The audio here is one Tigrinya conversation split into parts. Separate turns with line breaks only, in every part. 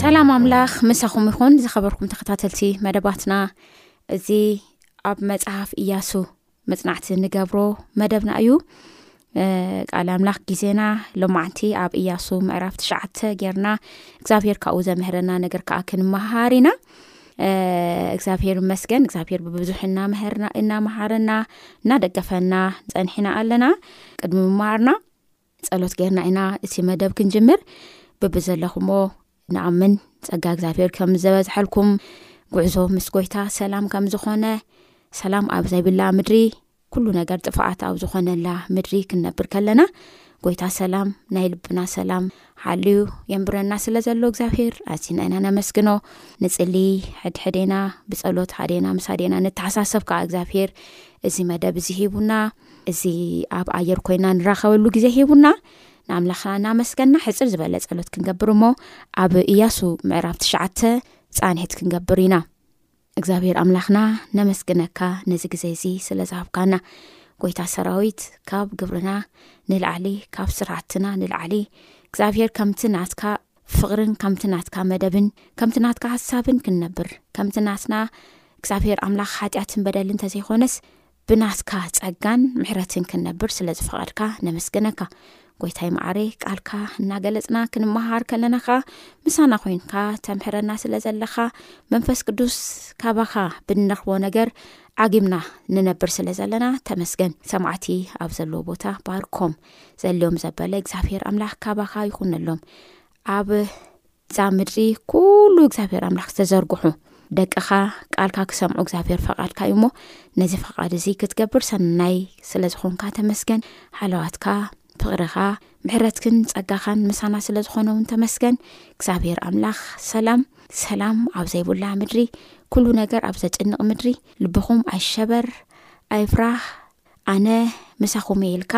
ሰላም ኣምላኽ ምሳኹም ይኹን ዝኸበርኩም ተኸታተልቲ መደባትና እዚ ኣብ መፅሓፍ እያሱ መፅናዕቲ ንገብሮ መደብና እዩ ቃል ኣምላኽ ግዜና ሎማዕንቲ ኣብ እያሱ ምዕራፍ ትሽዓተ ጌርና እግዚኣብሄር ካብኡ ዘምህረና ነገር ከዓ ክንመሃር ኢና እግዚኣብሄር መስገን እግዚኣብሄር ብብዙሕ እናመሀርና እናመሃረና እናደገፈና ፀኒሕና ኣለና ቅድሚ ምምሃርና ፀሎት ጌርና ኢና እቲ መደብ ክንጅምር ብብዘለኹሞ ንኣምን ጸጋ እግዚኣብሔር ከም ዘበዝሐልኩም ጉዕዞ ምስ ጎይታ ሰላም ከም ዝኾነ ሰላም ኣብ ዘይብላ ምድሪ ኩሉ ነገር ጥፋኣት ኣብ ዝኾነላ ምድሪ ክንነብር ከለና ጎይታ ሰላም ናይ ልብና ሰላም ሓልዩ የንብረና ስለ ዘሎ እግዚኣብሄር ኣዚና ኢና ነመስግኖ ንፅሊ ሕድሕዴና ብፀሎት ሓዴና ምስ ኣዴና ንተሓሳሰብ ከዓ እግዚኣብሄር እዚ መደብ እዚ ሂቡና እዚ ኣብ ኣየር ኮይና ንራኸበሉ ግዜ ሂቡና ንኣምላኽና እናመስገና ሕጽር ዝበለ ጸሎት ክንገብር እሞ ኣብ እያሱ ምዕራብ ትሽዓተ ጻንሒት ክንገብር ኢና እግዚኣብሔር ኣምላኽና ነመስግነካ ነዚ ግዜ እዚ ስለ ዝሃብካና ጎይታ ሰራዊት ካብ ግብርና ንላዕሊ ካብ ስራሕትና ንላዕሊ እግዚኣብሔር ከምቲ ናትካ ፍቕርን ከምቲ ናትካ መደብን ከምቲ ናትካ ሃሳብን ክንነብር ከምቲ ናትና እግዚኣብሔር ኣምላኽ ሓጢኣትን በደሊ እንተዘይኮነስ ብናትካ ጸጋን ምሕረትን ክንነብር ስለ ዝፈቐድካ ነመስግነካ ጎይታይ መዓረይ ቃልካ እናገለጽና ክንመሃር ከለና ኸኣ ምሳና ኮንካ ተምሕረና ስለ ዘለኻ መንፈስ ቅዱስ ካባኻ ብንረኽቦ ነገር ዓጊምና ንነብር ስለ ዘለና ተመስገን ሰማዕቲ ኣብ ዘለዎ ቦታ ባርኮም ዘልዮም ዘበለ እግዚኣብሄር ኣምላኽ ካባኻ ይኹነሎም ኣብ እዛ ምድሪ ኩሉ እግዚኣብሔር ኣምላኽ ዝተዘርግሑ ደቅኻ ቃልካ ክሰምዑ እግዚኣብሔር ፈቓድካ እዩ እሞ ነዚ ፈቓድ እዚ ክትገብር ሰናይ ስለ ዝኾንካ ተመስገን ሓለዋትካ ፍቕርኻ ምሕረትክን ጸጋኻን ምሳና ስለ ዝኾነ እውን ተመስገን እግዚኣብሔር ኣምላኽ ሰላም ሰላም ኣብ ዘይብላ ምድሪ ኩሉ ነገር ኣብ ዘጭንቕ ምድሪ ልብኹም ኣይሸበር ኣይፍራህ ኣነ ምሳኹም እየ ኢልካ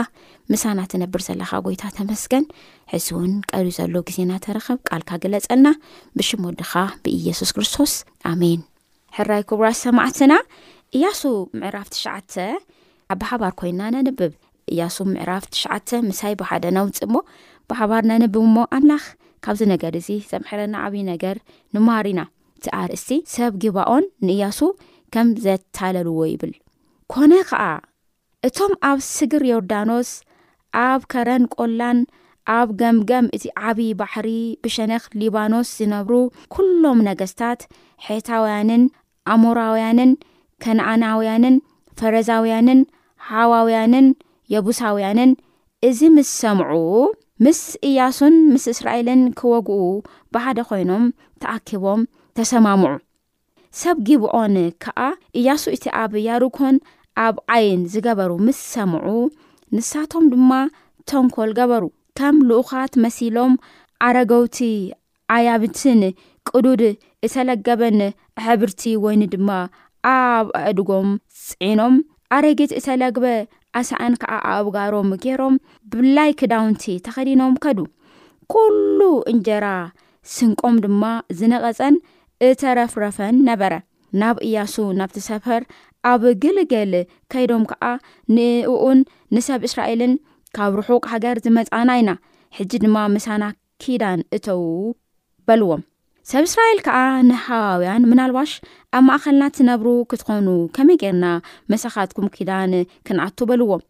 ምሳና ትነብር ዘለኻ ጎይታ ተመስገን ሕዚ እውን ቀሪ ዘሎ ግዜና ተረኸብ ቃልካ ግለጸልና ብሽም ወድኻ ብኢየሱስ ክርስቶስ ኣሜን ሕራይ ክቡራት ሰማዕትና እያሱ ምዕራፍ ትሽዓተ ኣብ ብሓባር ኮይና ነንብብ እያሱ ምዕራፍ ትሽዓተ ምሳይ ብሓደ ነውፅ እሞ ብሓባር ነንብብ እሞ ኣምላኽ ካብዚ ነገር እዚ ዘምሐረና ዓብዪ ነገር ንማሃር ኢና እቲ ኣርእስቲ ሰብ ጊባኦን ንእያሱ ከም ዘታለልዎ ይብል ኰነ ኸኣ፣ እቶም ኣብ ስግር ዮርዳኖስ፣ ኣብ ከረን ቈላን ኣብ ገምገም እቲ ዓብዪ ባሕሪ ብሸነኽ ሊባኖስ ዚነብሩ ኵሎም ነገስታት፣ ሔታውያንን ኣሞራውያንን ከነኣናውያንን ፈረዛውያንን ሓዋውያንን የቡሳውያንን እዚ ምስ ሰምዑ፣ ምስ እያሱን ምስ እስራኤልን ኪወግኡ ብሓደ ዀይኖም ተኣኪቦም ተሰማምዑ። ሰብ ጊብዖን ከኣ እያሱ እቲ ኣብ ያርኮን ኣብ ዓይን ዝገበሩ ምስ ሰምዑ፣ ንሳቶም ድማ ተንኮል ገበሩ፣ ከም ልኡኻት መሲሎም ኣረገውቲ ኣያብትን ቅዱድ እተለገበን ኣሕብርቲ ወይኒ ድማ ኣብ ኣእድጎም ጽዒኖም፣ ኣረጊት እተለግበ ኣሳእን ከኣ ኣእብጋሮም ገይሮም፣ ብላይ ክዳውንቲ ተኸዲኖም ከዱ። ኩሉ እንጀራ ስንቆም ድማ ዝነቐጸን እተረፍረፈን ነበረ። ናብ እያሱ ናብቲ ሰፈር ኣብ ግልገል ከይዶም ከኣ ንእኡን ንሰብ እስራኤልን ካብ ርሑቕ ሃገር ዝመጻና ኢና፣ ሕጂ ድማ ምሳና ኪዳን እተዉ በልዎም። ሰብ እስራኤል ከኣ ንሃዋውያን ምናልባሽ ኣብ ማእኸልና ትነብሩ ክትኾኑ ከመይ ጌርና ምሳኻትኩም ኪዳን ክንኣቱ በልዎም።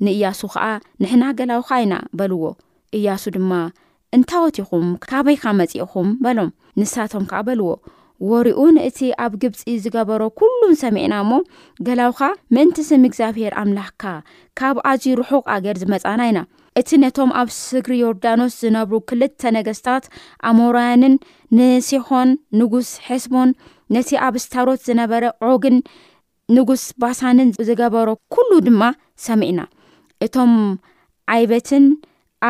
ንእያሱ ኸኣ ንሕና ገላውኻ ኢና በልዎ። እያሱ ድማ እንታዎት ኢኹም? ካበይካ መጺእኹም? በሎም። ንሳቶም ከኣ በልዎ፣ ወርኡ ንእቲ ኣብ ግብጺ ዝገበሮ ኩሉን ሰሚዕና እሞ፣ ገላውኻ ምእንቲ ስም እግዚኣብሄር ኣምላኽካ ካብ ኣዝዩ ርሑቕ ኣገር ዝመጻና ኢና። እቲ ነቶም ኣብ ስግሪ ዮርዳኖስ ዝነብሩ ክልተ ነገስታት ኣሞራውያንን ንሴሖን ንጉስ ሐስቦን ነቲ ኣብ ስታሮት ዝነበረ ዖግን ንጉስ ባሳንን ዝገበሮ ኩሉ ድማ ሰሚዕና እቶም ዓይበትን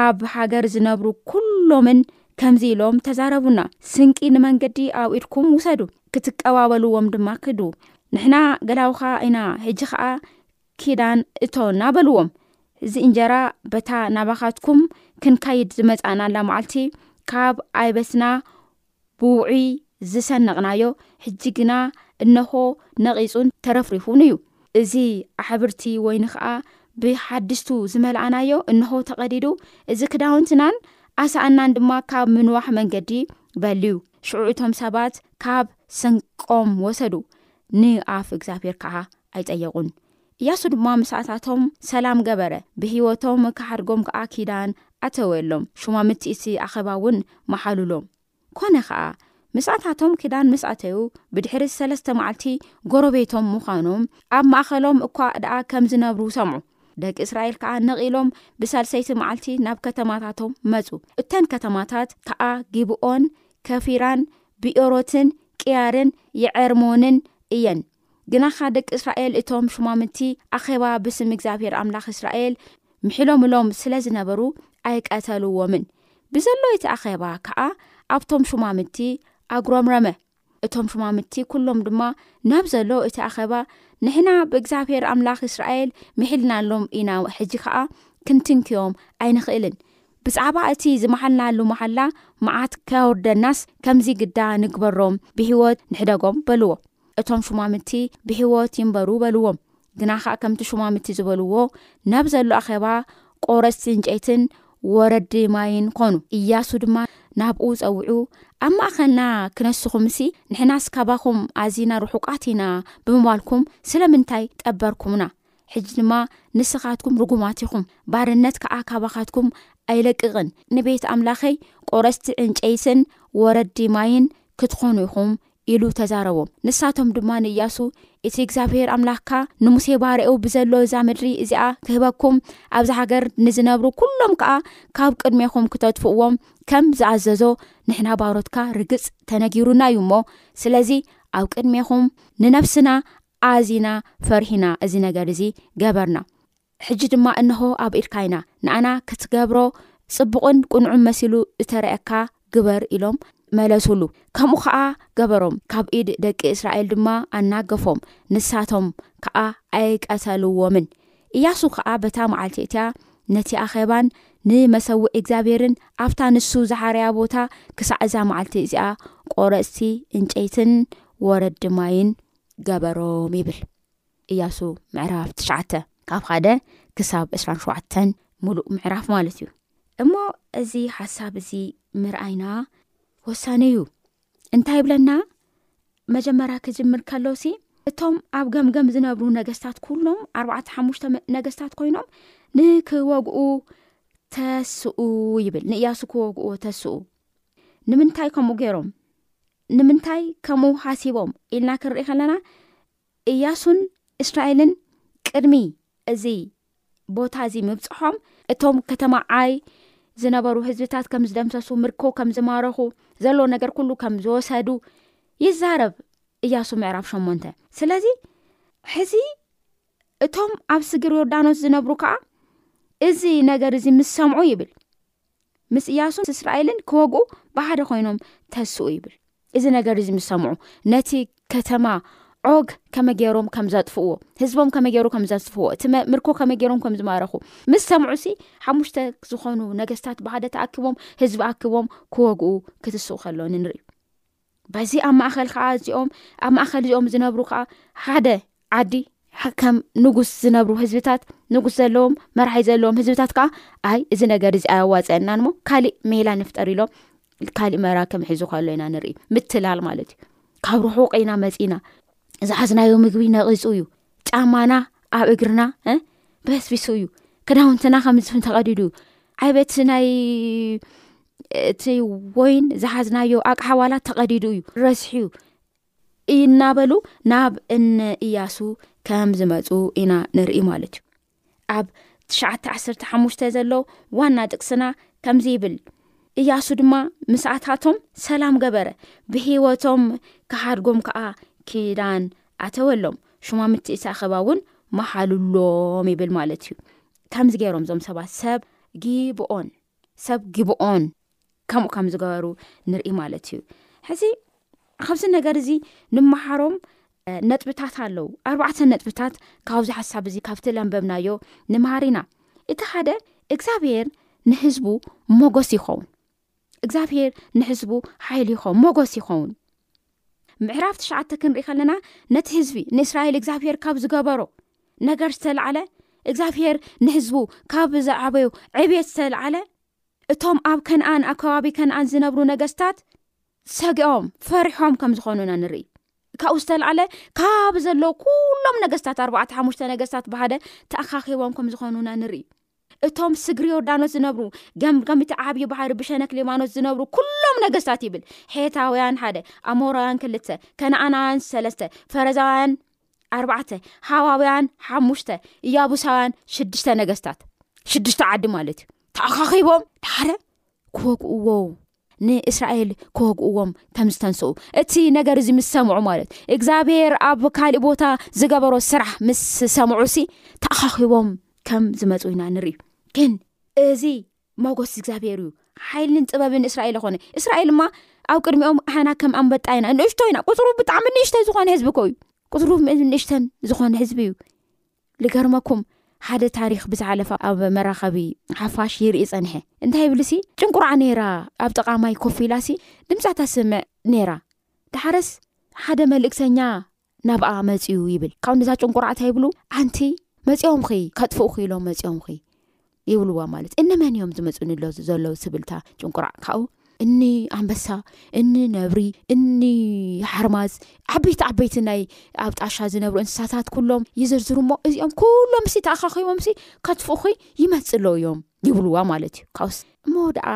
ኣብ ሃገር ዝነብሩ ኩሎምን ከምዚ ኢሎም ተዛረቡና ስንቂ ንመንገዲ ኣብ ኢድኩም ውሰዱ ክትቀባበልዎም ድማ ክዱ ንሕና ገላውኻ ኢና ሕጂ ኸዓ ኪዳን እቶ እናበልዎም እዚ እንጀራ በታ ናባኻትኩም ክንካይድ ዝመፃእናላ መዓልቲ ካብ ኣይበትና ብውዑይ ዝሰነቕናዮ ሕጂ ግና እነሆ ነቒጹን ተረፍሪፉን እዩ። እዚ ኣሕብርቲ ወይኒ ኸኣ ብሓድስቱ ዝመላእናዮ እነሆ ተቐዲዱ፣ እዚ ክዳውንትናን ኣሳእናን ድማ ካብ ምንዋሕ መንገዲ በልዩ። ሽዑ እቶም ሰባት ካብ ስንቆም ወሰዱ፣ ንኣፍ እግዚኣብሄር ከኣ ኣይጠየቑን። እያሱ ድማ ምስኣታቶም ሰላም ገበረ፣ ብህይወቶም ኪሓድጎም ከኣ ኪዳን ኣተወሎም፣ ሹማምቲ እቲ ኣኼባውን መሓሉሎም። ኰነ ኸኣ፣ ምስኣታቶም ኪዳን ምስ ኣተዩ፣ ብድሕሪ ሰለስተ መዓልቲ ጐረቤቶም ምዃኖም፣ ኣብ ማእከሎም እኳ ደኣ ከም ዚነብሩ ሰምዑ። ደቂ እስራኤል ከኣ ነቒሎም ብሳልሰይቲ መዓልቲ ናብ ከተማታቶም መጹ፣ እተን ከተማታት ከኣ ጊብዖን፣ ከፊራን፣ ብኤሮትን፣ ቅያርን፣ የዔርሞንን እየን። ግናኻ ደቂ እስራኤል እቶም ሹማምንቲ ኣኼባ ብስም እግዚኣብሄር ኣምላኽ እስራኤል ምሒሎምሎም ስለ ዝነበሩ ኣይቀተልዎምን። ብዘሎ እቲ ኣኼባ ከኣ ኣብቶም ሹማምንቲ ኣጉረምረመ። እቶም ሹማምንቲ ኵሎም ድማ ናብ ዘሎ እቲ ኣኼባ ንሕና ብእግዚኣብሄር ኣምላኽ እስራኤል ምሒልናሎም ኢና ሕጂ ከኣ ክንትንክዮም ኣይንኽእልን ብዛዕባ እቲ ዝመሓልናሉ መሓላ መዓት ከያውርደናስ ከምዚ ግዳ ንግበሮም ብህይወት ንሕደጎም በልዎም። እቶም ሹማምቲ ብሕይወት ይንበሩ በልዎም ግና ኸዓ ከምቲ ሹማምቲ ዝበልዎ ናብ ዘሎ ኣኼባ ቆረስቲ እንጨይትን ወረዲ ማይን ኾኑ እያሱ ድማ ናብኡ ጸውዑ ኣብ ማእኸልና ክነስኹምሲ ንሕናስ ካባኹም ኣዚና ርሑቃት ኢና ብምባልኩም ስለምንታይ ጠበርኩምና ሕጂ ድማ ንስኻትኩም ርጉማት ኢኹም ባርነት ከዓ ካባኻትኩም ኣይለቅቕን ንቤት ኣምላኸይ ቆረስቲ ዕንጨይትን ወረዲ ማይን ክትኾኑ ኢኹም ኢሉ ተዛረቦም። ንሳቶም ድማ ንእያሱ፣ እቲ እግዚኣብሄር ኣምላኽካ ንሙሴ ባርያኡ ብዘሎ እዛ ምድሪ እዚኣ ክህበኩም፣ ኣብዛ ሃገር ንዝነብሩ ኵሎም ከኣ ካብ ቅድሜኹም ክተጥፍእዎም ከም ዝኣዘዞ ንሕና ባሮትካ ርግጽ ተነጊሩና እዩ እሞ፣ ስለዚ ኣብ ቅድሜኹም ንነፍስና ኣዚና ፈሪህና እዚ ነገር እዚ ገበርና። ሕጂ ድማ እንሆ ኣብ ኢድካ ኢና፣ ንኣና ክትገብሮ ጽቡቕን ቅኑዕን መሲሉ ዝተረኣየካ ግበር ኢሎም መለሱሉ። ከምኡ ከኣ ገበሮም፣ ካብ ኢድ ደቂ እስራኤል ድማ ኣናገፎም፣ ንሳቶም ከኣ ኣይቀተልዎምን። እያሱ ከኣ በታ መዓልቲ እቲኣ ነቲ ኣኼባን ንመሰውኢ እግዚኣብሄርን ኣብታ ንሱ ዝሓረያ ቦታ ክሳዕ እዛ መዓልቲ እዚኣ ቈረጽቲ እንጨይትን ወረዲ ማይን ገበሮም ይብል። እያሱ ምዕራፍ ትሽዓተ ካብ ሓደ ክሳብ ዕስራን ሸውዓተን ሙሉእ ምዕራፍ ማለት እዩ እሞ እዚ ሓሳብ እዚ ምርኣይና ወሳኒ እዩ እንታይ ይብለና መጀመርያ ክጅምር ከሎ ሲ እቶም ኣብ ገምገም ዝነብሩ ነገስታት ኩሎም ኣርባዓተ ሓሙሽተ ነገስታት ኮይኖም ንክወግኡ ተስኡ ይብል ንእያሱ ክወግኡ ተስኡ ንምንታይ ከምኡ ገይሮም ንምንታይ ከምኡ ሓሲቦም ኢልና ክንርኢ ከለና እያሱን እስራኤልን ቅድሚ እዚ ቦታ እዚ ምብጽሖም፣ እቶም ከተማ ዓይ ዝነበሩ ህዝብታት ከም ዝደምሰሱ፣ ምርኮ ከም ዝማረኹ፣ ዘሎ ነገር ኩሉ ከም ዝወሰዱ ይዛረብ እያሱ ምዕራፍ ሸሞንተ። ስለዚ ሕዚ እቶም ኣብ ስግር ዮርዳኖስ ዝነብሩ ከኣ እዚ ነገር እዚ ምስ ሰምዑ ይብል፣ ምስ እያሱን እስራኤልን ክወግኡ ብሓደ ኮይኖም ተስኡ ይብል እዚ ነገር እዚ ምስ ሰምዑ ነቲ ከተማ ዖግ ከመ ገይሮም ከም ዘጥፍእዎ ህዝቦም ከመ ገይሩ ከም ዘስፍዎ እቲ ምርኮ ከመ ገይሮም ከም ዝማረኹ ምስ ሰምዑ ሲ ሓሙሽተ ዝኾኑ ነገስታት ብሓደ ተኣኪቦም ህዝቢ ኣኪቦም ክወግኡ ክትስኡ ከሎ ንንርኢ በዚ ኣብ ማእኸል ከዓ እዚኦም ኣብ ማእኸል እዚኦም ዝነብሩ ከዓ ሓደ ዓዲ ከም ንጉስ ዝነብሩ ህዝብታት ንጉስ ዘለዎም መራሒ ዘለዎም ህዝብታት ከዓ ኣይ እዚ ነገር እዚ ኣያዋፀአናን ሞ ካሊእ ሜላ ንፍጠር ኢሎም ካሊእ መራ ከምሕዙ ከሎ ኢና ንርኢ ምትላል ማለት እዩ ካብ ርሑቅ ኢና መፂና ዝሓዝናዮ ምግቢ ነቒፁ እዩ ጫማና ኣብ እግርና በስቢሱ እዩ ክዳውንትና ከምዝን ተቐዲዱ እዩ ዓይበት ናይ እቲ ወይን ዝሓዝናዮ ኣቅሓዋላት ተቐዲዱ እዩ ረስሒዩ እናበሉ ናብ እነ እያሱ ከም ዝመፁ ኢና ንርኢ ማለት እዩ ኣብ ትሽዓተ ዓሰርተ ሓሙሽተ ዘሎ ዋና ጥቅስና ከምዚ ይብል እያሱ ድማ ምስኣታቶም ሰላም ገበረ ብሂወቶም ክሓድጎም ከዓ ኪዳን ኣተወሎም ሹማምቲ እሳኸባ እውን መሓሉሎም ይብል ማለት እዩ ከምዚ ገይሮም እዞም ሰባት ሰብ ጊብኦን ሰብ ጊብኦን ከምኡ ከም ዝገበሩ ንርኢ ማለት እዩ ሕዚ ካብዚ ነገር እዚ ንመሃሮም ነጥብታት ኣለው ኣርባዕተ ነጥብታት ካብዚ ሓሳብ እዚ ካብቲ ለንበብናዮ ንመሃር ኢና እቲ ሓደ እግዚኣብሄር ንህዝቡ ሞጎስ ይኸውን እግዚኣብሄር ንህዝቡ ሓይል ይኸውን ሞጎስ ይኸውን ምዕራፍ ትሽዓተ ክንሪኢ ከለና ነቲ ህዝቢ ንእስራኤል እግዚኣብሄር ካብ ዝገበሮ ነገር ዝተላዓለ እግዚኣብሄር ንህዝቡ ካብ ዝዓበዩ ዕብት ዝተላዓለ እቶም ኣብ ከንኣን ኣብ ከባቢ ከንኣን ዝነብሩ ነገስታት ሰጊኦም ፈሪሖም ከም ዝኾኑ ኢና ንርኢ ካብኡ ዝተላዕለ ካብ ዘለዉ ኩሎም ነገስታት ኣርባዕተ ሓሙሽተ ነገስታት ባህደ ተኣኻኺቦም ከም ዝኾኑ ኢና ንርኢ እቶም ስግሪ ዮርዳኖስ ዝነብሩ ገምገምቲ ዓብዪ ባሕሪ ብሸነክ ሊማኖስ ዝነብሩ ኩሎም ነገስታት ይብል ሄታውያን ሓደ ኣሞራውያን ክልተ ከነኣናውያን ሰለስተ ፈረዛውያን ኣርባዕተ ሃዋውያን ሓሙሽተ እያቡሳውያን ሽዱሽተ ነገስታት ሽዱሽተ ዓዲ ማለት እዩ ተኣኻኺቦም ድሓረ ክወግእዎ ንእስራኤል ክወግእዎም ከም ዝተንስኡ እቲ ነገር እዚ ምስ ሰምዑ ማለት እግዚኣብሄር ኣብ ካሊእ ቦታ ዝገበሮ ስራሕ ምስ ሰምዑ ሲ ተኣኻኺቦም ከም ዝመፁ ኢና ንርኢ ግን እዚ ሞጎስ እግዚኣብሄር እዩ ሓይልን ጥበብን እስራኤል ኾነ እስራኤል እማ ኣብ ቅድሚኦም ሓና ከም ኣንበጣ ኢና ንእሽቶ ኢና ቁፅሩ ብጣዕሚ ንእሽተ ዝኾነ ህዝቢ ኮዩ ቁፅሩ ንእሽተን ዝኾነ ህዝቢ እዩ ልገርመኩም ሓደ ታሪክ ብዝሓለፈ ኣብ መራኸቢ ሓፋሽ ይርኢ ፀንሐ እንታይ ይብል ሲ ጭንቁርዓ ነይራ ኣብ ጥቃማይ ኮፊላ ሲ ድምፃ ታስምዕ ነይራ ዳሓረስ ሓደ መልእክተኛ ናብኣ መፅኡ ይብል ካብ ነዛ ጭንቁራዕ እንታይ ይብሉ ኣንቲ መፂኦምኺ ከጥፍኡኺ ኢሎም መፂኦምኺ ይብልዎ ማለት እኒ መን እዮም ዝመፁ ንሎ ዘለዉ ስብልታ ጭንቁራዕ ካብኡ እኒ ኣንበሳ እኒ ነብሪ እኒ ሓርማዝ ዓበይቲ ዓበይቲ ናይ ኣብ ጣሻ ዝነብሩ እንስሳታት ኩሎም ይዝርዝሩ እሞ እዚኦም ኩሎም ሲ ተኣኻኺቦም ሲ ከትፍኡኺ ይመፅሎ እዮም ይብልዎ ማለት እዩ ካብኡስ እሞ ደኣ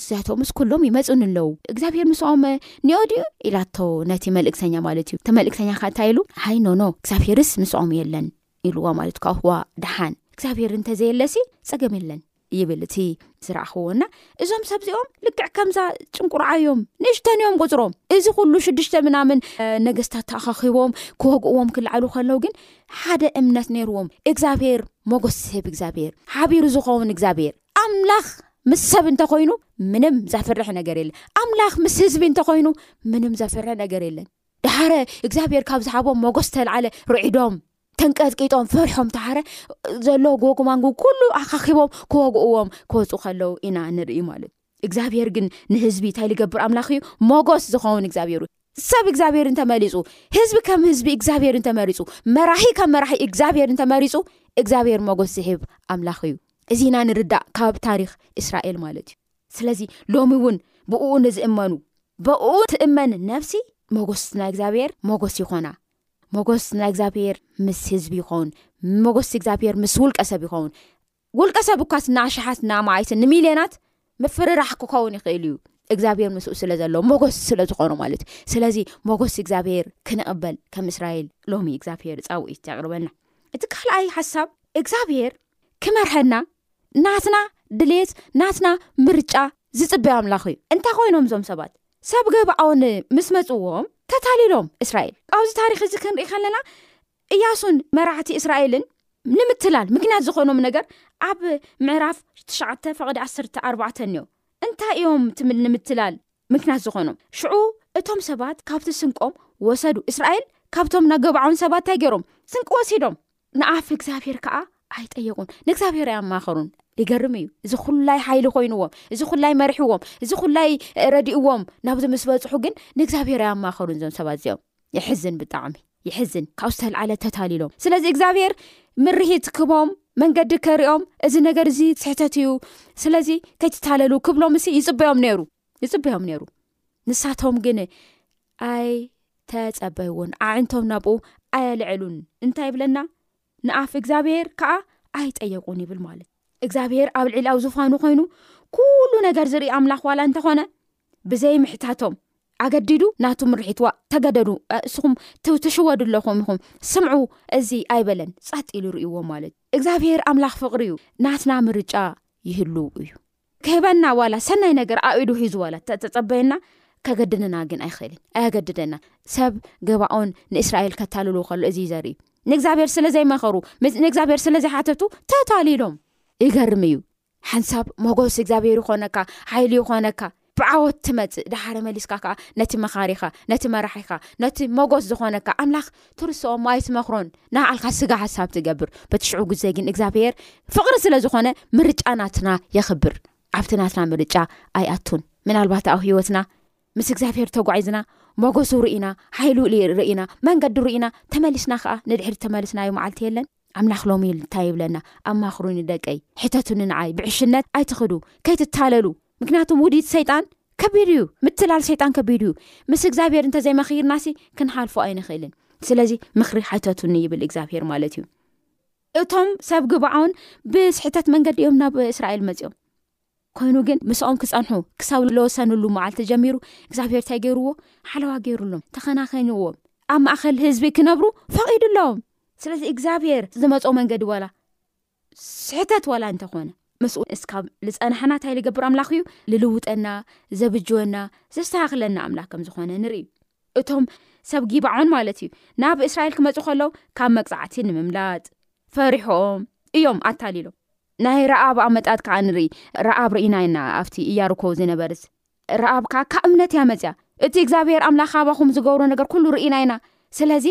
እዚኣቶምስ ኩሎም ይመጹኒ ኣለዉ፣ እግዚኣብሄር ምስኦም ኒኦ ድዩ? ኢላቶ፣ ነቲ መልእክተኛ ማለት እዩ። እቲ መልእክተኛ ከ እንታይ ኢሉ? ሃይ ኖኖ፣ እግዚኣብሄርስ ምስኦም የለን ኢልዋ ማለት እዩ። እህዋ ደሓን፣ እግዚኣብሄር እንተ ዘየለሲ ጸገም የለን። ይብል እቲ ዝረኣኽዎ እና እዞም ሰብዚኦም ልክዕ ከምዛ ጭንቁርዓዮም ንእሽተን እዮም ቁፅሮም እዚ ኩሉ ሽዱሽተ ምናምን ነገስታት ተኣኻኺቦም ክወግእዎም ክላዓሉ ከለው ግን ሓደ እምነት ነይርዎም እግዚኣብሄር ሞጎስ ዝህብ እግዚኣብሄር ሓቢሩ ዝኸውን እግዚኣብሄር ኣምላኽ ምስ ሰብ እንተኮይኑ ምንም ዘፍርሕ ነገር የለን ኣምላኽ ምስ ህዝቢ እንተኮይኑ ምንም ዘፍርሕ ነገር የለን ድሓረ እግዚኣብሔር ካብ ዝሓቦም መጎስ ተልዓለ ርዒዶም ተንቀጥቂጦም ፈርሖም ተሓረ ዘሎ ጎግማንጉ ኩሉ ኣካኪቦም ክወግእዎም ክወፁ ከለው ኢና ንርኢ ማለት እዩ እግዚኣብሄር ግን ንህዝቢ እንታይ ዝገብር ኣምላኽ እዩ ሞጎስ ዝኸውን እግዚኣብሄር ሰብ እግዚኣብሔር እንተመሊፁ ህዝቢ ከም ህዝቢ እግዚኣብሔር እንተመሪፁ መራሒ ከም መራሒ እግዚኣብሔር እንተመሪፁ እግዚኣብሔር ሞጎስ ዝህብ ኣምላኽ እዩ እዚ ኢና ንርዳእ ካብ ታሪክ እስራኤል ማለት እዩ ስለዚ ሎሚ እውን ብእኡ ንዝእመኑ በእኡ ትእመን ነብሲ ሞጎስ ናይ እግዚኣብሔር ሞጎስ ይኾና ሞጎስ ናይ እግዚኣብሔር ምስ ህዝቢ ይኸውን ሞጎስ እግዚኣብሔር ምስ ውልቀ ሰብ ይኸውን ውልቀ ሰብ እኳስ ንኣሽሓት ንኣማኢትን ንሚልዮናት ምፍርራሕ ክኸውን ይኽእል እዩ እግዚኣብሔር ምስኡ ስለ ዘሎ ሞጎስ ስለ ዝኾኑ ማለት እዩ ስለዚ ሞጎስ እግዚኣብሔር ክንቕበል ከም እስራኤል ሎሚ እግዚኣብሔር ፃውኢት የቕርበልና እቲ ካልኣይ ሓሳብ እግዚኣብሔር ክመርሐና ናትና ድሌት ናትና ምርጫ ዝፅበዮ ኣምላኽ እዩ እንታይ ኮይኖም እዞም ሰባት ሰብ ገባኦን ምስ መፅዎም ተታሊሎም እስራኤል ካብዚ ታሪክ እዚ ክንርኢ ከለና እያሱን መራሕቲ እስራኤልን ንምትላል ምክንያት ዝኾኖም ነገር ኣብ ምዕራፍ ትሽዓተ ፍቕዲ ዓሰርተ ኣርባዕተ እኒኦ እንታይ እዮም ትምል ንምትላል ምክንያት ዝኾኖም ሽዑ እቶም ሰባት ካብቲ ስንቆም ወሰዱ እስራኤል ካብቶም ናገባዖን ሰባት እንታይ ገይሮም ስንቂ ወሲዶም ንኣፍ እግዚኣብሄር ከዓ ኣይጠየቁን ንእግዚኣብሄር ኣይኣማኸሩን ይገርም እዩ እዚ ኩላይ ሓይሊ ኮይንዎም እዚ ኩላይ መርሕዎም እዚ ኩላይ ረድእዎም ናብዚ ምስ በፅሑ ግን ንእግዚኣብሄር ኣይኣማኸሩን እዞም ሰባት እዚኦም የሕዝን ብጣዕሚ ይሕዝን ካብ ዝተልዓለ ተታሊሎም ስለዚ እግዚኣብሄር ምርሂት ክቦም መንገዲ ከሪኦም እዚ ነገር እዚ ስሕተት እዩ ስለዚ ከይትታለሉ ክብሎም ሲ ይፅበዮም ነይሩ ይፅበዮም ነይሩ ንሳቶም ግን ኣይ ተፀበይዎን ዓዕንቶም ናብኡ ኣየልዐሉን እንታይ ይብለና ንኣፍ እግዚኣብሄር ከኣ ኣይጠየቁን ይብል ማለት እግዚኣብሄር ኣብ ልዕሊ ኣብ ዝፋኑ ኮይኑ ኩሉ ነገር ዝርኢ ኣምላኽ ዋላ እንተኾነ ብዘይ ምሕታቶም ኣገዲዱ ናቱ ምርሒትዋ ተገደዱ እስኹም ትሽወዱ ኣለኹም ኢኹም ስምዑ እዚ ኣይበለን ጻጥ ኢሉ ርእዎ ማለት እግዚኣብሄር ኣምላኽ ፍቕሪ እዩ ናትና ምርጫ ይህልው እዩ ክህበና ዋላ ሰናይ ነገር ኣኢዱ ሒዙ ዋላ ተተጸበየና ከገድንና ግን ኣይኽእልን ኣየገድደና ሰብ ገባኦን ንእስራኤል ከታልሉ ከሎ እዙ ዘርኢ ንእግዚኣብሔር ስለ ዘይመኸሩ ንእግዚኣብሔር ስለ ዘይሓተቱ ተታሊሎም ይገርም እዩ ሓንሳብ መጎስ እግዚኣብሔር ይኾነካ ሓይሊ ይኾነካ ብዓወት ትመፅእ ዳሓረ መሊስካ ከዓ ነቲ መኻሪኻ ነቲ መራሒኻ ነቲ መጎስ ዝኾነካ ኣምላኽ ትርስዖም ኣይትመኽሮን ንባዕልካ ስጋ ሓሳብ ትገብር በቲ ሽዑ ግዜ ግን እግዚኣብሄር ፍቅሪ ስለ ዝኾነ ምርጫ ናትና የኽብር ኣብቲ ናትና ምርጫ ኣይኣቱን ምናልባት ኣብ ሂወትና ምስ እግዚኣብሄር ተጓዒዝና ሞጎሱ ርኢና ሓይሉ ርኢና መንገዲ ርኢና ተመሊስና ከኣ ንድሕሪ ተመልስናዮ መዓልቲ የለን። ኣምላኽ ሎሚ እንታይ ይብለና ኣማኽሩኒ ደቀይ ሕተቱኒ ንዓይ ብዕሽነት ኣይትኽዱ ከይትታለሉ ምክንያቱም ውዲት ሰይጣን ከቢድ እዩ ምትላል ሰይጣን ከቢድ እዩ ምስ እግዚኣብሄር እንተዘይመኺርናሲ ክንሓልፎ ኣይንኽእልን ስለዚ ምክሪ ሓይተቱኒ ይብል እግዚኣብሄር ማለት እዩ እቶም ሰብ ግባዖን ብስሕተት መንገዲ እዮም ናብ እስራኤል መፅኦም ኮይኑ ግን ምስኦም ክፀንሑ ክሳብ ለወሰንሉ መዓልቲ ጀሚሩ እግዚኣብሄር እንታይ ገይርዎ ሓለዋ ገይሩሎም ተኸናኸንዎም ኣብ ማእኸል ህዝቢ ክነብሩ ፈቒዱሎም ስለዚ እግዚኣብሄር ዝመፅኦ መንገዲ ዋላ ስሕተት ዋላ እንተኾነ ምስኡ እስካብ ዝፀናሕና እንታይ ዝገብር ኣምላኽ እዩ ዝልውጠና ዘብጅወና ዘስተኻክለና ኣምላኽ ከም ዝኾነ ንርኢ እቶም ሰብ ጊባዖን ማለት እዩ ናብ እስራኤል ክመፁ ከለዉ ካብ መቅፃዕቲ ንምምላጥ ፈሪሖም እዮም ኣታሊሎም ናይ ረኣብ ኣመጣጥ ከኣ ንርኢ ረኣብ ርኢና ኢና ኣብቲ እያርኮ ዝነበርት ረኣብ ከኣ ካብ እምነት እያ መጽያ እቲ እግዚኣብሔር ኣምላኽ ካባኹም ዝገብሮ ነገር ኩሉ ርኢና ኢና ስለዚ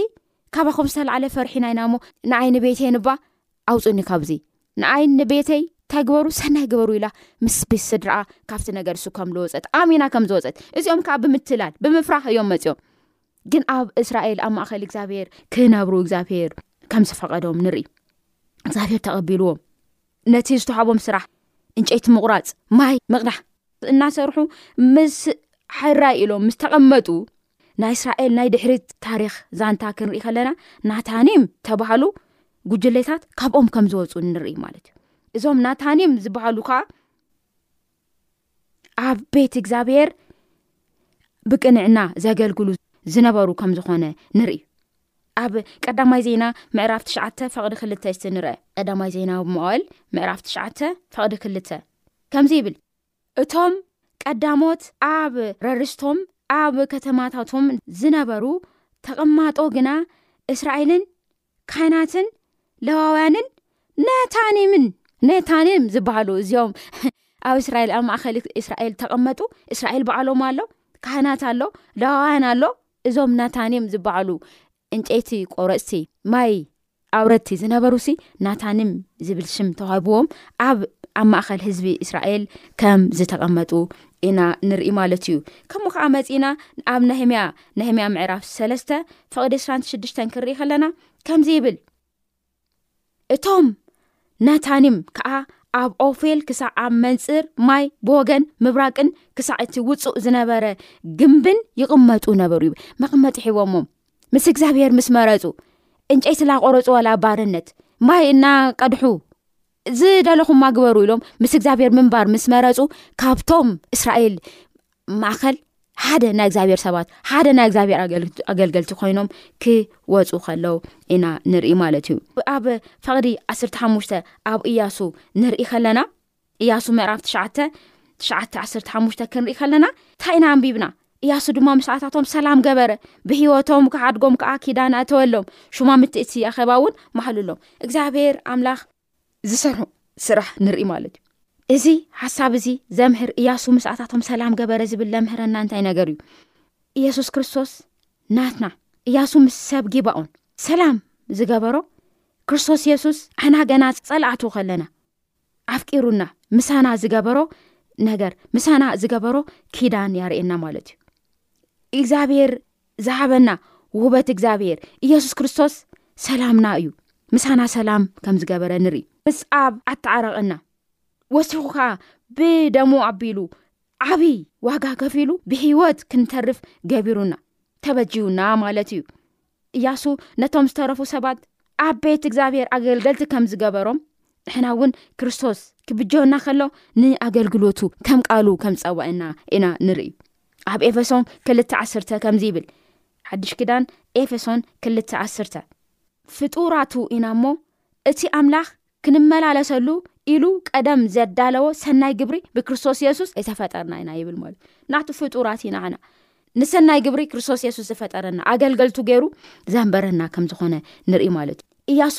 ካባኹም ዝተላዕለ ፈርሒና ኢና እሞ ንኣይ ንቤተይ ንባ ኣውፁኒ ካብዙ ንኣይ ንቤተይ እንታይ ግበሩ ሰናይ ግበሩ ኢላ ምስ ቤት ስድራኣ ካብቲ ነገር እሱ ከም ዝወፀት ኣሚና ከም ዝወፀት እዚኦም ከዓ ብምትላል ብምፍራኽ እዮም መፅኦም ግን ኣብ እስራኤል ኣብ ማእኸል እግዚኣብሄር ክነብሩ እግዚኣብሄር ከም ዝፈቐዶም ንርኢ እግዚኣብሄር ተቐቢልዎም ነቲ ዝተዋሃቦም ስራሕ እንጨይቲ ምቑራፅ ማይ ምቕዳሕ እናሰርሑ ምስ ሕራይ ኢሎም ምስ ተቐመጡ ናይ እስራኤል ናይ ድሕሪት ታሪክ ዛንታ ክንርኢ ከለና ናታኒም ተባሃሉ ጉጅሌታት ካብኦም ከም ዝወፁ ንርኢ ማለት እዩ እዞም ናታኒም ዝበሃሉ ከዓ ኣብ ቤት እግዚኣብሔር ብቅንዕና ዘገልግሉ ዝነበሩ ከም ዝኾነ ንርኢ ኣብ ቀዳማይ ዜና ምዕራፍ ትሽዓተ ፈቅዲ ክልተ ስቲ ንርአ ቀዳማይ ዜና መዋእል ምዕራፍ ትሽዓተ ፈቅዲ ክልተ ከምዚ ይብል እቶም ቀዳሞት ኣብ ረርስቶም ኣብ ከተማታቶም ዝነበሩ ተቐማጦ ግና እስራኤልን ካህናትን ለዋውያንን ነታኒምን ነታኒም ዝበሃሉ እዚኦም ኣብ እስራኤል ኣብ ማእኸል እስራኤል ተቐመጡ እስራኤል በዓሎም ኣሎ ካህናት ኣሎ ለዋውያን ኣሎ እዞም ነታኒም ዝበሃሉ እንጨይቲ ቆረፅቲ ማይ ኣውረቲ ዝነበሩ ሲ ናታኒም ዝብል ሽም ተዋሂብዎም ኣብ ኣብ ማእኸል ህዝቢ እስራኤል ከም ዝተቐመጡ ኢና ንርኢ ማለት እዩ ከምኡ ከዓ መፂእና ኣብ ነህምያ ነህምያ ምዕራፍ ሰለስተ ፍቕዲ ዕስራን ሽዱሽተን ክንርኢ ከለና ከምዚ ይብል እቶም ነታኒም ከዓ ኣብ ኦፌል ክሳዕ ኣብ መንፅር ማይ ብወገን ምብራቅን ክሳዕ እቲ ውፁእ ዝነበረ ግንብን ይቕመጡ ነበሩ ዩ መቕመጢ ሒቦሞም ምስ እግዚኣብሄር ምስ መረፁ እንጨይትላ ቆረፁ ዋላ ባርነት ማይ እናቀድሑ ዝደለኹማ ግበሩ ኢሎም ምስ እግዚኣብሔር ምንባር ምስ መረፁ ካብቶም እስራኤል ማእኸል ሓደ ናይ እግዚኣብሔር ሰባት ሓደ ናይ እግዚኣብሔር ኣገልገልቲ ኮይኖም ክወፁ ከለው ኢና ንርኢ ማለት እዩ ኣብ ፈቅዲ ዓስርተ ሓሙሽተ ኣብ እያሱ ንርኢ ከለና እያሱ ምዕራፍ ትሸ ትሸ ዓስርተ ሓሙሽተ ክንርኢ ከለና እንታይ ኢና ኣንቢብና እያሱ ድማ ምስኣታቶም ሰላም ገበረ፣ ብህይወቶም ክሓድጎም ከዓ ኪዳን ኣተወሎም፣ ሹማምቲ እቲ ኣኼባ እውን ማህሉሎም። እግዚኣብሔር ኣምላኽ ዝሰርሖ ስራሕ ንርኢ ማለት እዩ። እዚ ሓሳብ እዚ ዘምህር እያሱ ምስኣታቶም ሰላም ገበረ ዝብል ዘምህረና እንታይ ነገር እዩ? ኢየሱስ ክርስቶስ ናትና እያሱ ምስ ሰብ ጊባኦን ሰላም ዝገበሮ ክርስቶስ ኢየሱስ ኣሕና ገና ጸላእቱ ከለና ኣፍቂሩና ምሳና ዝገበሮ ነገር ምሳና ዝገበሮ ኪዳን ያርእየና ማለት እዩ እግዚኣብሔር ዝሃበና ውህበት እግዚኣብሔር ኢየሱስ ክርስቶስ ሰላምና እዩ ምሳና ሰላም ከም ዝገበረ ንርኢ ምስ ኣብ ኣተዓረቐና ወሲኹ ከዓ ብደሞ ኣቢሉ ዓብይ ዋጋ ከፊሉ ብሂወት ክንተርፍ ገቢሩና ተበጂውና ማለት እዩ እያሱ ነቶም ዝተረፉ ሰባት ኣብ ቤት እግዚኣብሔር ኣገልገልቲ ከም ዝገበሮም ንሕና እውን ክርስቶስ ክብጀወና ከሎ ንኣገልግሎቱ ከም ቃሉ ከም ዝፀዋኤና ኢና ንርኢ ኣብ ኤፌሶን ክልተ ዓስርተ ከምዚ ይብል ሓድሽ ክዳን ኤፌሶን ክልተ ዓስርተ ፍጡራቱ ኢና እሞ እቲ ኣምላኽ ክንመላለሰሉ ኢሉ ቀደም ዘዳለዎ ሰናይ ግብሪ ብክርስቶስ የሱስ የተፈጠርና ኢና ይብል ማለት ናቱ ፍጡራት ኢና ኣና ንሰናይ ግብሪ ክርስቶስ የሱስ ዝፈጠረና ኣገልገልቱ ገይሩ ዘንበረና ከም ዝኾነ ንርኢ ማለት እዩ እያሱ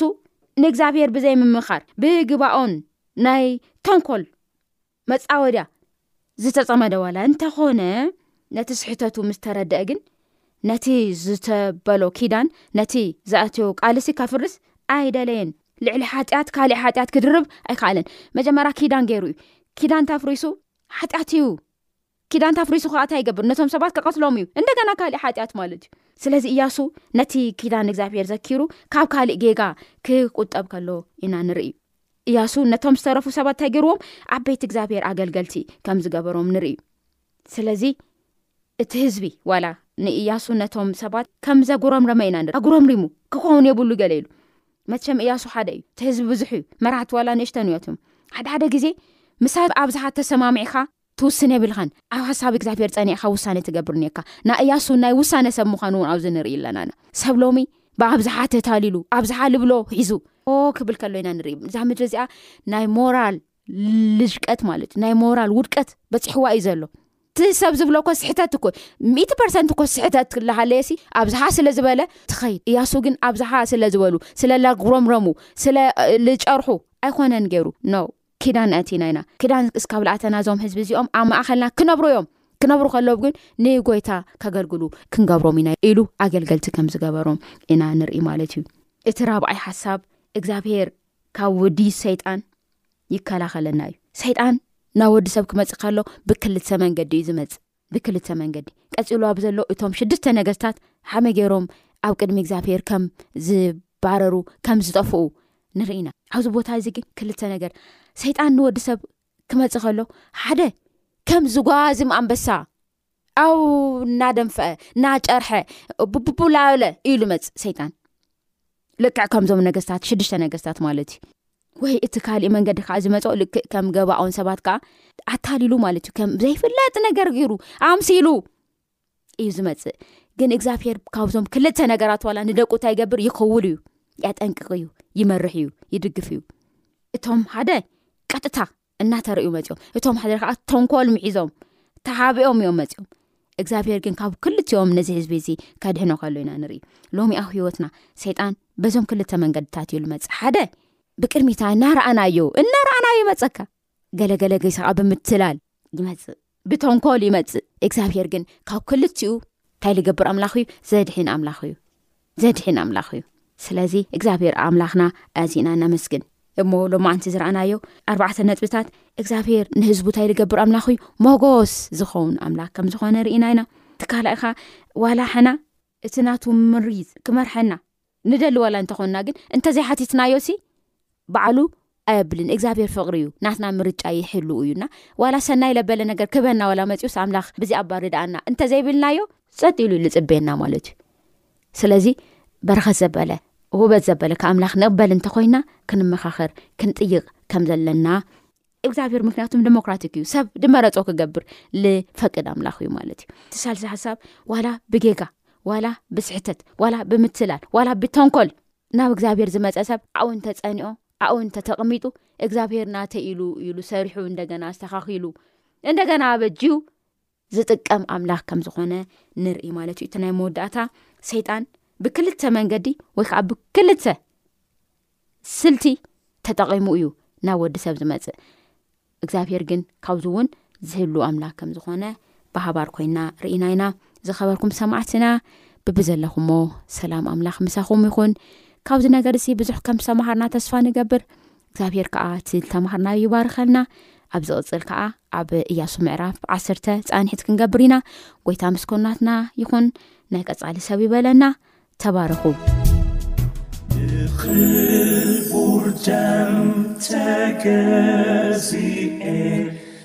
ንእግዚኣብሄር ብዘይምምኻር ብግባኦን ናይ ተንኮል መጻወድያ ዝተጸመደ ዋላ እንተኾነ ነቲ ስሕተቱ ምስ ተረድአ ግን ነቲ ዝተበሎ ኪዳን ነቲ ዝኣትዮ ቃልሲ ከፍርስ ኣይደለየን ልዕሊ ሓጢኣት ካሊእ ሓጢኣት ክድርብ ኣይከኣለን መጀመርያ ኪዳን ገይሩ እዩ ኪዳን ተፍሪሱ ሓጢኣት እዩ ኪዳንት ኣፍሪሱ ኸኣ እንታይ ይገብር? ነቶም ሰባት ክቐትሎም እዩ፣ እንደገና ካልእ ሓጢኣት ማለት እዩ። ስለዚ እያሱ ነቲ ኪዳን እግዚኣብሄር ዘኪሩ ካብ ካልእ ጌጋ ክቑጠብ ከሎ ኢና ንርኢ። እያሱ ነቶም ዝተረፉ ሰባት እንታይ ገይርዎም? ኣብ ቤት እግዚኣብሄር ኣገልገልቲ ከም ዝገበሮም ንርኢ። ስለዚ እቲ ህዝቢ ዋላ ንእያሱ ነቶም ሰባት ከም ዘጉረምረመ ኢና ንርኢ። ኣጉረምሪሙ ክኸውን የብሉ ገለ ኢሉ መቸም እያሱ ሓደ እዩ እቲ ህዝቢ ብዙሕ እዩ መራሕቲ ዋላ ንእሽተን እያትም ሓደሓደ ግዜ ምሳ ኣብዝሓ ተሰማሚዕካ ትውስን የብልኻን ኣብ ሓሳብ እግዚኣብሔር ጸኒዕኻ ውሳነ ትገብር ኒካ ናእያሱ ናይ ውሳነ ሰብ ምዃኑ እውን ኣብዚ ንርኢ ኣለናና ሰብ ሎሚ ብኣብዝሓ ተታሊሉ ኣብዝሓ ልብሎ ሒዙ ኦ ክብል ከሎ ኢና ንርኢ እዛ ምድሪ እዚኣ ናይ ሞራል ልጅቀት ማለት እዩ ናይ ሞራል ውድቀት በፂሕዋ እዩ ዘሎ እቲ ሰብ ዝብሎ ኮ ስሕተት እኮ ሚእቲ ፐርሰንት እኮ ስሕተት ክልሃለየሲ ኣብዝሓ ስለ ዝበለ ትኸይድ እያሱ ግን ኣብዝሓ ስለ ዝበሉ ስለ ላጉሮምረሙ ስለልጨርሑ ኣይኮነን ገይሩ ን ኪዳን ኣእቲና ኢና ኪዳን እስካብ ልኣተና እዞም ህዝቢ እዚኦም ኣብ ማእኸልና ክነብሩ እዮም ክነብሩ ከለዉ ግን ንጎይታ ከገልግሉ ክንገብሮም ኢና ኢሉ ኣገልገልቲ ከም ዝገበሮም ኢና ንርኢ ማለት እዩ እቲ ራብኣይ ሓሳብ እግዚኣብሄር ካብ ወዲ ሰይጣን ይከላኸለና እዩ ሰይጣን ናብ ወዲ ሰብ ክመፅእ ከሎ ብክልተ መንገዲ እዩ ዝመፅእ ብክልተ መንገዲ ቀጺሉ ኣብ ዘሎ እቶም ሽድስተ ነገስታት ሓመይ ገይሮም ኣብ ቅድሚ እግዚኣብሄር ከም ዝባረሩ ከም ዝጠፍኡ ንርኢ ኢና ኣብዚ ቦታ እዚ ግን ክልተ ነገር ሰይጣን ንወዲ ሰብ ክመጽእ ከሎ ሓደ ከም ዝጓዝም ኣንበሳ ኣው እናደንፍዐ ናጨርሐ ቡቡላለ ኢሉ መጽእ ሰይጣን ልክዕ ከምዞም ነገስታት ሽዱሽተ ነገስታት ማለት እዩ ወይ እቲ ካሊእ መንገዲ ከዓ ዝመፅ ልክዕ ከም ገባኦን ሰባት ከዓ ኣታሊሉ ማለት እዩ ከምዘይፍለጥ ነገር ገይሩ ኣምሲሉ እዩ ዝመፅእ ግን እግዚኣብሄር ካብዞም ክልተ ነገራት ዋላ ንደቁ እንታይ ይገብር ይክውሉ እዩ ያጠንቅቅ እዩ ይመርሕ እዩ ይድግፍ እዩ እቶም ሓደ ቀጥታ እናተርእዩ መፅኦም እቶም ሓደር ከዓ ተንኮል ምሒዞም ተሓቢኦም እዮም መፅኦም እግዚኣብሄር ግን ካብ ክልትኦም ነዚ ህዝቢ እዚ ከድሕኖ ከሎ ኢና ንርኢ ሎሚ ኣብ ሂወትና ሰይጣን በዞም ክልተ መንገድታት እዩ ልመፅ ሓደ ብቅድሚታ እናረኣናዮ እናረኣናዮ ይመፀካ ገለገለ ገይሰ ከዓ ብምትላል ይመፅእ ብተንኮል ይመፅእ እግዚኣብሄር ግን ካብ ክልቲኡ እንታይ ልገብር ኣምላኽ እዩ ዘድሒን ኣምላኽ እዩ ዘድሒን ኣምላኽ እዩ ስለዚ እግዚኣብሄር ኣምላኽና ኣዚእና ነመስግን እሞ ሎማዓንቲ ዝረኣናዮ ኣርባዕተ ነጥብታት እግዚኣብሄር ንህዝቡ እንታይ ልገብር ኣምላኽ እዩ ሞጎስ ዝኸውን ኣምላኽ ከም ዝኾነ ርኢና ኢና እቲ ካልኣይካ ዋላ ሕና እቲ ናቱ ምሪዝ ክመርሐና ንደሊ ዋላ እንተኾንና ግን እንተዘይሓቲትናዮሲ በዓሉ ኣየብልን እግዚኣብሔር ፍቕሪ እዩ ናትና ምርጫ ይሕልው እዩና ዋላ ሰናይ ለበለ ነገር ክበና ዋላ መፅኡስ ኣምላኽ ብዚ ኣባሪ ደኣና እንተዘይብልናዮ ፀጥ ኢሉ ልፅበየና ማለት እዩ ስለዚ በረኸት ዘበለ ውበት ዘበለ ካብ ኣምላኽ ንቕበል እንተኮይና ክንመኻኸር ክንጥይቕ ከም ዘለና እግዚኣብሔር ምክንያቱም ዴሞክራቲክ እዩ ሰብ ድመረፆ ክገብር ልፈቅድ ኣምላኽ እዩ ማለት እዩ ትሳልሲ ሓሳብ ዋላ ብጌጋ ዋላ ብስሕተት ዋላ ብምትላል ዋላ ብተንኮል ናብ እግዚኣብሔር ዝመፀ ሰብ ዓው እንተፀኒኦ ዓው እንተተቕሚጡ እግዚኣብሔር ናተ ኢሉ ኢሉ ሰሪሑ እንደገና ኣስተኻኺሉ እንደገና ኣበጅዩ ዝጥቀም ኣምላኽ ከም ዝኾነ ንርኢ ማለት እዩ እቲ ናይ መወዳእታ ሰይጣን ብክልተ መንገዲ ወይ ከዓ ብክልተ ስልቲ ተጠቒሙ እዩ ናብ ወዲ ሰብ ዝመፅእ እግዚኣብሄር ግን ካብዚ እውን ዝህሉ ኣምላኽ ከም ዝኾነ ብሃባር ኮይና ርኢና ኢና ዝኸበርኩም ሰማዕትና ብብዘለኹሞ ሰላም ኣምላኽ ምሳኹም ይኹን ካብዚ ነገር እዚ ብዙሕ ከም ሰማሃርና ተስፋ ንገብር እግዚኣብሄር ከኣ እቲ ዝተማሃርናዮ ይባርኸልና ኣብ ዝቕጽል ከኣ ኣብ እያሱ ምዕራፍ ዓሰርተ ጻንሒት ክንገብር ኢና ጎይታ ምስኮናትና ይኹን ናይ ቀጻሊ ሰብ ይበለና
ተባረኹ